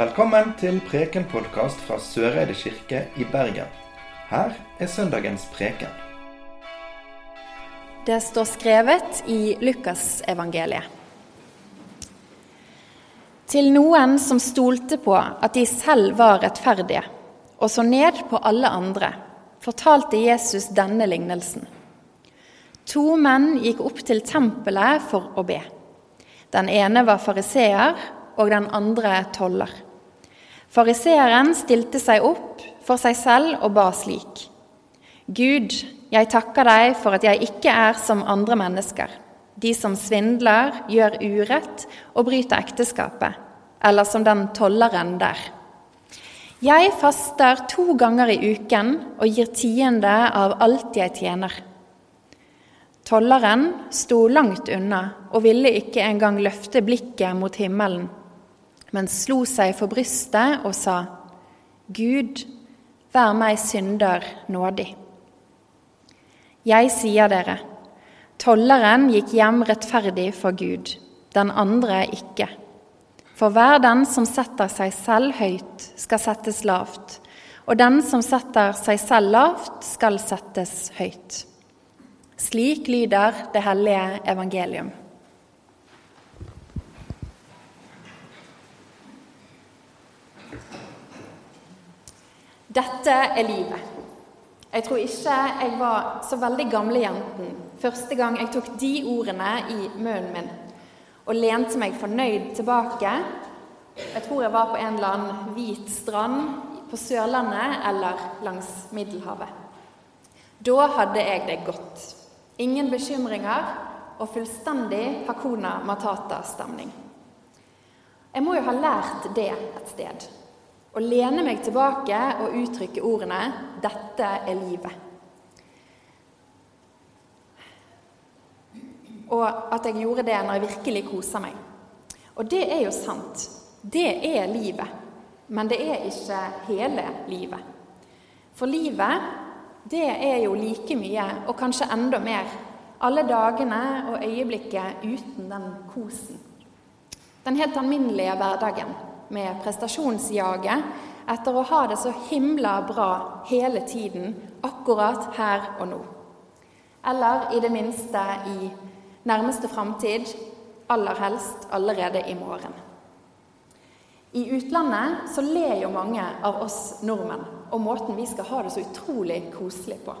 Velkommen til Preken-podkast fra Søreide kirke i Bergen. Her er søndagens preken. Det står skrevet i Lukasevangeliet. Til noen som stolte på at de selv var rettferdige, og så ned på alle andre, fortalte Jesus denne lignelsen. To menn gikk opp til tempelet for å be. Den ene var fariseer, og den andre toller. Fariseeren stilte seg opp for seg selv og ba slik. Gud, jeg takker deg for at jeg ikke er som andre mennesker, de som svindler, gjør urett og bryter ekteskapet, eller som den tolleren der. Jeg faster to ganger i uken og gir tiende av alt jeg tjener. Tolleren sto langt unna og ville ikke engang løfte blikket mot himmelen, men slo seg for brystet og sa, Gud, vær meg synder nådig. Jeg sier dere, tolleren gikk hjem rettferdig for Gud, den andre ikke. For hver den som setter seg selv høyt, skal settes lavt, og den som setter seg selv lavt, skal settes høyt. Slik lyder det hellige evangelium. Dette er livet. Jeg tror ikke jeg var så veldig gamle jenten første gang jeg tok de ordene i munnen min og lente meg fornøyd tilbake. Jeg tror jeg var på en eller annen hvit strand på Sørlandet eller langs Middelhavet. Da hadde jeg det godt. Ingen bekymringer og fullstendig Hakuna Matata-stemning. Jeg må jo ha lært det et sted. Å lene meg tilbake og uttrykke ordene 'Dette er livet'. Og at jeg gjorde det når jeg virkelig kosa meg. Og det er jo sant. Det er livet. Men det er ikke hele livet. For livet, det er jo like mye, og kanskje enda mer, alle dagene og øyeblikket uten den kosen. Den helt alminnelige hverdagen med prestasjonsjaget etter å ha det så himla bra hele tiden, akkurat her og nå. Eller i det minste i nærmeste framtid, aller helst allerede i morgen. I utlandet så ler jo mange av oss nordmenn og måten vi skal ha det så utrolig koselig på.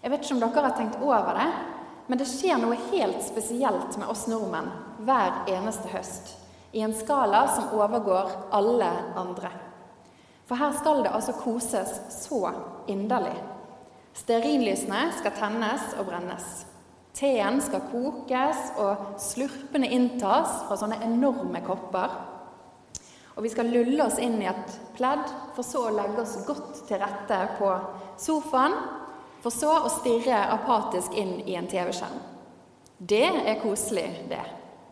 Jeg vet ikke om dere har tenkt over det, men det skjer noe helt spesielt med oss nordmenn hver eneste høst. I en skala som overgår alle andre. For her skal det altså koses så inderlig. Stearinlysene skal tennes og brennes. Teen skal kokes og slurpende inntas fra sånne enorme kopper. Og vi skal lulle oss inn i et pledd, for så å legge oss godt til rette på sofaen, for så å stirre apatisk inn i en TV-skjerm. Det er koselig, det.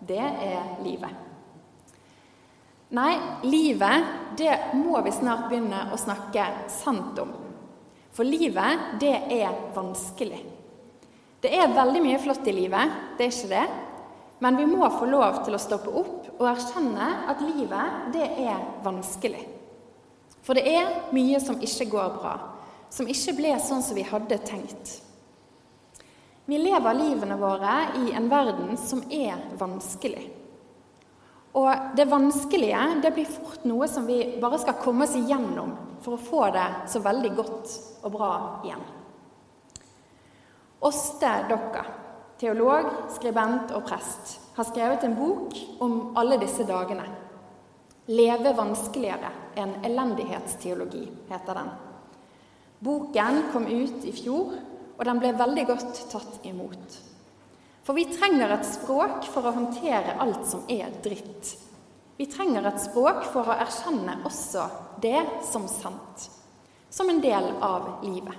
Det er livet. Nei, livet, det må vi snart begynne å snakke sant om. For livet, det er vanskelig. Det er veldig mye flott i livet, det er ikke det. Men vi må få lov til å stoppe opp og erkjenne at livet, det er vanskelig. For det er mye som ikke går bra, som ikke ble sånn som vi hadde tenkt. Vi lever livene våre i en verden som er vanskelig. Og det vanskelige det blir fort noe som vi bare skal komme oss igjennom for å få det så veldig godt og bra igjen. Åste Dokka, teolog, skribent og prest, har skrevet en bok om alle disse dagene. 'Leve vanskeligere en elendighetsteologi', heter den. Boken kom ut i fjor, og den ble veldig godt tatt imot. For vi trenger et språk for å håndtere alt som er dritt. Vi trenger et språk for å erkjenne også det som sant, som en del av livet.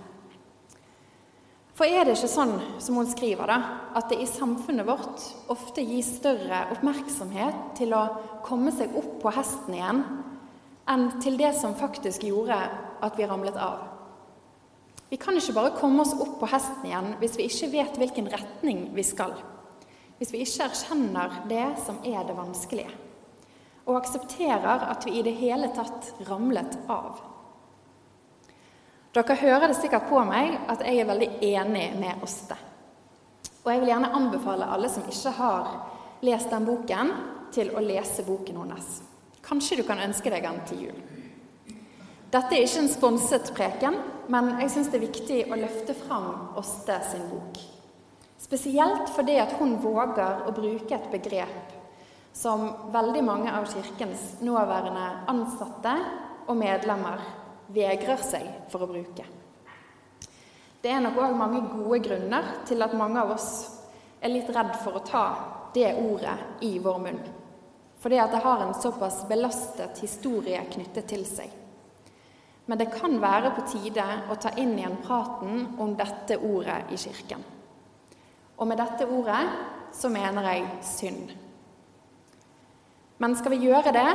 For er det ikke sånn, som hun skriver, da, at det i samfunnet vårt ofte gis større oppmerksomhet til å komme seg opp på hesten igjen, enn til det som faktisk gjorde at vi ramlet av? Vi kan ikke bare komme oss opp på hesten igjen hvis vi ikke vet hvilken retning vi skal. Hvis vi ikke erkjenner det som er det vanskelige. og aksepterer at vi i det hele tatt ramlet av. Dere hører det sikkert på meg at jeg er veldig enig med Åste. Og jeg vil gjerne anbefale alle som ikke har lest den boken, til å lese boken hennes. Kanskje du kan ønske deg den til jul. Dette er ikke en sponset preken, men jeg syns det er viktig å løfte fram Åste sin bok. Spesielt fordi at hun våger å bruke et begrep som veldig mange av Kirkens nåværende ansatte og medlemmer vegrer seg for å bruke. Det er nok òg mange gode grunner til at mange av oss er litt redd for å ta det ordet i vår munn. Fordi at det har en såpass belastet historie knyttet til seg. Men det kan være på tide å ta inn igjen praten om dette ordet i Kirken. Og med dette ordet så mener jeg synd. Men skal vi gjøre det,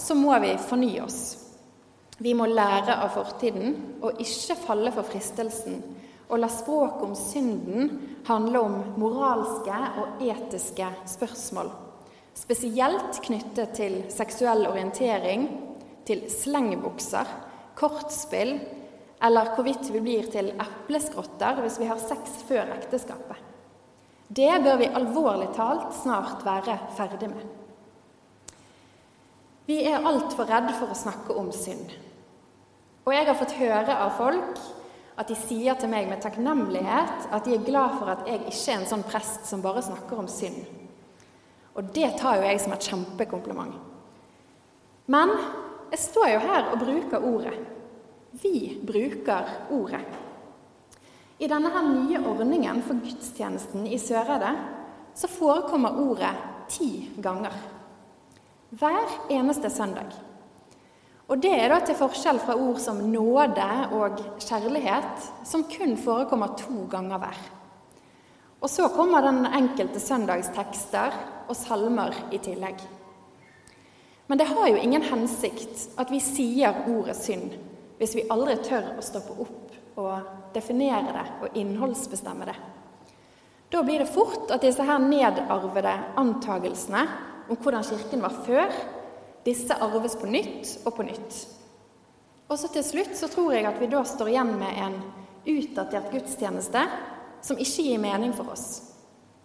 så må vi fornye oss. Vi må lære av fortiden og ikke falle for fristelsen og la språket om synden handle om moralske og etiske spørsmål. Spesielt knyttet til seksuell orientering, til slengbukser, kortspill eller hvorvidt vi blir til epleskrotter hvis vi har sex før ekteskapet. Det bør vi alvorlig talt snart være ferdig med. Vi er altfor redde for å snakke om synd. Og jeg har fått høre av folk at de sier til meg med takknemlighet at de er glad for at jeg ikke er en sånn prest som bare snakker om synd. Og det tar jo jeg som et kjempekompliment. Men jeg står jo her og bruker ordet. Vi bruker ordet. I denne her nye ordningen for gudstjenesten i Søreide så forekommer ordet ti ganger. Hver eneste søndag. Og det er da til forskjell fra ord som nåde og kjærlighet, som kun forekommer to ganger hver. Og så kommer den enkelte søndags tekster og salmer i tillegg. Men det har jo ingen hensikt at vi sier ordet synd hvis vi aldri tør å stoppe opp og definere det og innholdsbestemme det. Da blir det fort at disse her nedarvede antagelsene om hvordan Kirken var før, disse arves på nytt og på nytt. Og så til slutt så tror jeg at vi da står igjen med en utdatert gudstjeneste som ikke gir mening for oss.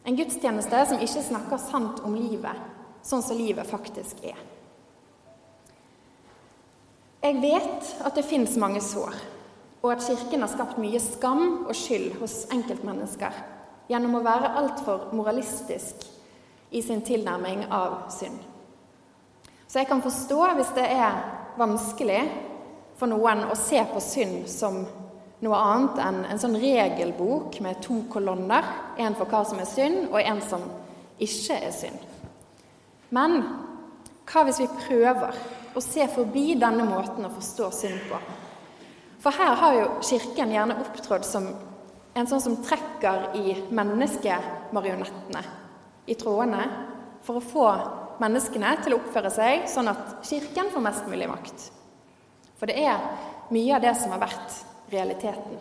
En gudstjeneste som ikke snakker sant om livet, sånn som livet faktisk er. Jeg vet at det fins mange sår, og at Kirken har skapt mye skam og skyld hos enkeltmennesker gjennom å være altfor moralistisk i sin tilnærming av synd. Så jeg kan forstå hvis det er vanskelig for noen å se på synd som noe annet enn en sånn regelbok med to kolonner, en for hva som er synd, og en som ikke er synd. Men hva hvis vi prøver å se forbi denne måten å forstå synd på? For her har jo Kirken gjerne opptrådt som en sånn som trekker i menneskemarionettene, i trådene, for å få menneskene til å oppføre seg sånn at Kirken får mest mulig makt. For det er mye av det som har vært realiteten.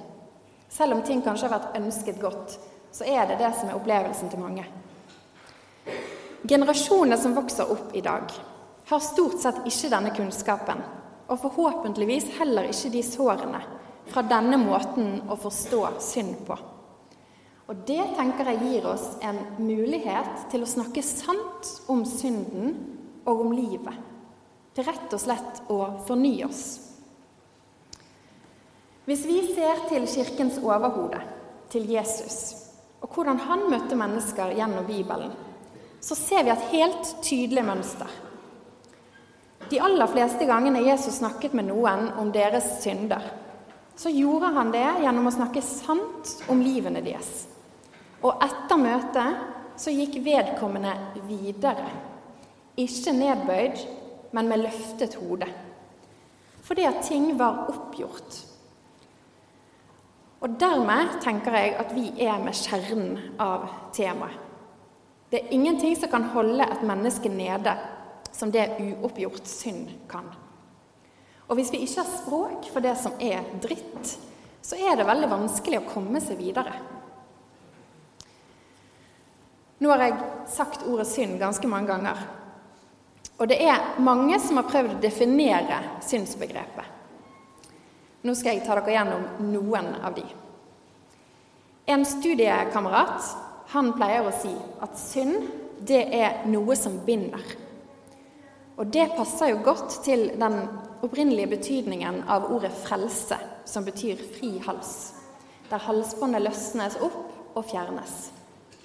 Selv om ting kanskje har vært ønsket godt, så er det det som er opplevelsen til mange. Generasjonene som vokser opp i dag, har stort sett ikke denne kunnskapen og forhåpentligvis heller ikke de sårene fra denne måten å forstå synd på. Og det tenker jeg gir oss en mulighet til å snakke sant om synden og om livet. Til rett og slett å fornye oss. Hvis vi ser til Kirkens overhode, til Jesus, og hvordan han møtte mennesker gjennom Bibelen, så ser vi et helt tydelig mønster. De aller fleste gangene Jesus snakket med noen om deres synder, så gjorde han det gjennom å snakke sant om livene deres. Og etter møtet så gikk vedkommende videre. Ikke nedbøyd, men med løftet hode. Fordi at ting var oppgjort. Og dermed tenker jeg at vi er med kjernen av temaet. Det er ingenting som kan holde et menneske nede som det uoppgjort synd kan. Og hvis vi ikke har språk for det som er dritt, så er det veldig vanskelig å komme seg videre. Nå har jeg sagt ordet synd ganske mange ganger. Og det er mange som har prøvd å definere synsbegrepet. Nå skal jeg ta dere gjennom noen av de. En studiekamerat pleier å si at synd det er noe som binder. Og det passer jo godt til den opprinnelige betydningen av ordet 'frelse', som betyr fri hals, der halsbåndet løsnes opp og fjernes,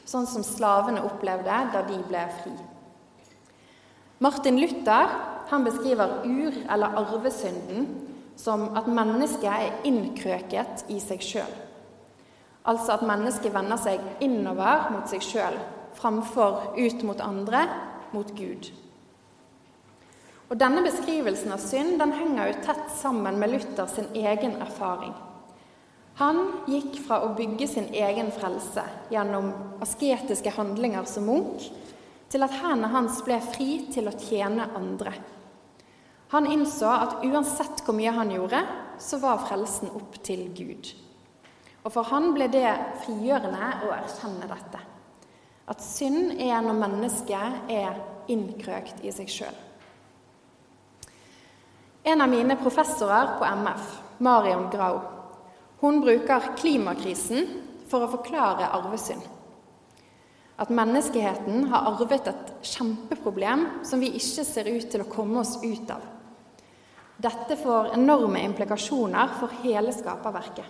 sånn som slavene opplevde da de ble fri. Martin Luther han beskriver ur- eller arvesynden som at mennesket er innkrøket i seg sjøl. Altså at mennesket vender seg innover mot seg sjøl framfor ut mot andre, mot Gud. Og Denne beskrivelsen av synd den henger jo tett sammen med Luther sin egen erfaring. Han gikk fra å bygge sin egen frelse gjennom asketiske handlinger som munk, til at hendene hans ble fri til å tjene andre. Han innså at uansett hvor mye han gjorde, så var frelsen opp til Gud. Og for han ble det frigjørende å erkjenne dette. At synd er når mennesket er innkrøkt i seg sjøl. En av mine professorer på MF, Marion Grau, hun bruker klimakrisen for å forklare arvesynd. At menneskeheten har arvet et kjempeproblem som vi ikke ser ut til å komme oss ut av. Dette får enorme implikasjoner for hele skaperverket.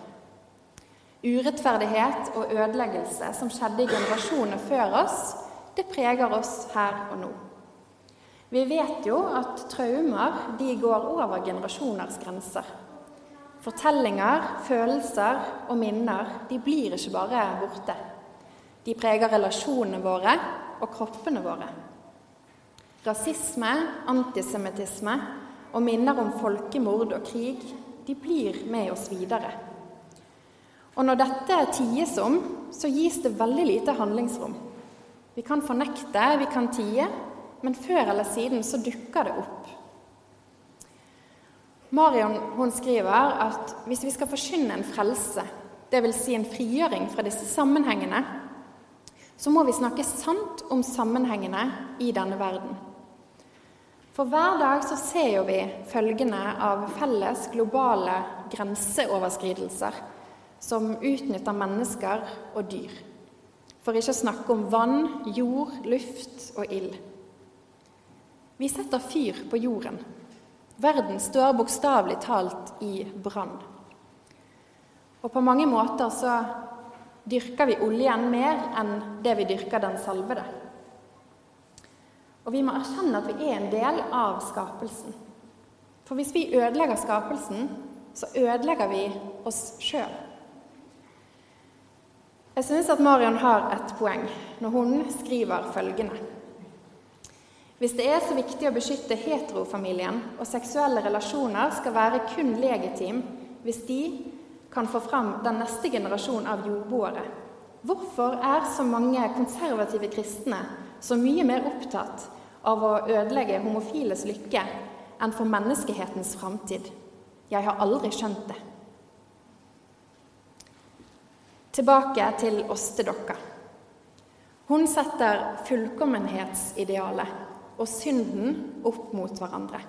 Urettferdighet og ødeleggelse som skjedde i generasjoner før oss, det preger oss her og nå. Vi vet jo at traumer de går over generasjoners grenser. Fortellinger, følelser og minner de blir ikke bare borte. De preger relasjonene våre og kroppene våre. Rasisme, antisemittisme og minner om folkemord og krig de blir med oss videre. Og når dette ties om, så gis det veldig lite handlingsrom. Vi kan fornekte, vi kan tie, men før eller siden så dukker det opp. Marion hun skriver at hvis vi skal forkynne en frelse, dvs. Si en frigjøring fra disse sammenhengene, så må vi snakke sant om sammenhengene i denne verden. For hver dag så ser jo vi følgene av felles globale grenseoverskridelser som utnytter mennesker og dyr. For ikke å snakke om vann, jord, luft og ild. Vi setter fyr på jorden. Verden står bokstavelig talt i brann. Og på mange måter så dyrker vi oljen mer enn det vi dyrker den salvede. Og vi må erkjenne at vi er en del av skapelsen. For hvis vi ødelegger skapelsen, så ødelegger vi oss sjøl. Jeg syns at Marion har et poeng når hun skriver følgende. Hvis det er så viktig å beskytte heterofamilien, og seksuelle relasjoner skal være kun legitim hvis de kan få fram den neste generasjon av jordboere, hvorfor er så mange konservative kristne så mye mer opptatt av å ødelegge homofiles lykke enn for menneskehetens framtid? Jeg har aldri skjønt det. Tilbake til ostedokka. Hun setter fullkommenhetsidealet og synden opp mot hverandre.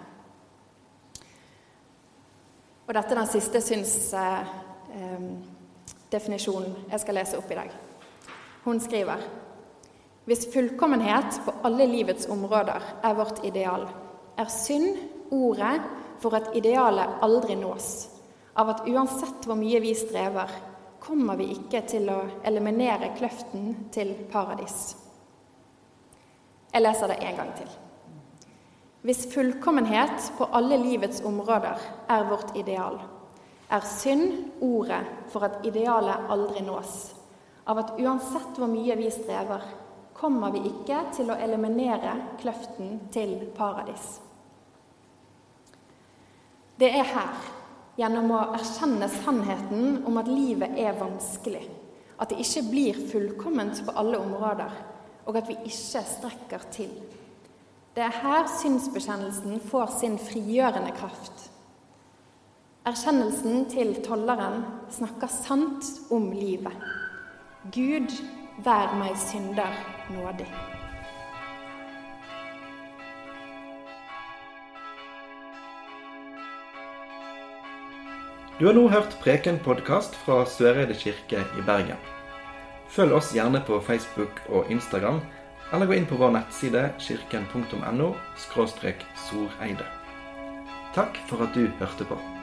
Og dette er den siste synsdefinisjonen eh, jeg skal lese opp i dag. Hun skriver hvis fullkommenhet på alle livets områder er vårt ideal, er synd ordet for at idealet aldri nås, av at uansett hvor mye vi strever, kommer vi ikke til å eliminere kløften til paradis. Jeg leser det en gang til. Hvis fullkommenhet på alle livets områder er vårt ideal, er synd ordet for at idealet aldri nås, av at uansett hvor mye vi strever, kommer vi ikke til å eliminere kløften til paradis. Det er her, gjennom å erkjenne sannheten om at livet er vanskelig, at det ikke blir fullkomment på alle områder, og at vi ikke strekker til. Det er her synsbekjennelsen får sin frigjørende kraft. Erkjennelsen til tolleren snakker sant om livet. Gud, vær meg synder nådig. Du har nå hørt Preken podkast fra Søreide kirke i Bergen. Følg oss gjerne på Facebook og Instagram, eller gå inn på vår nettside kirken.no soreide. Takk for at du hørte på.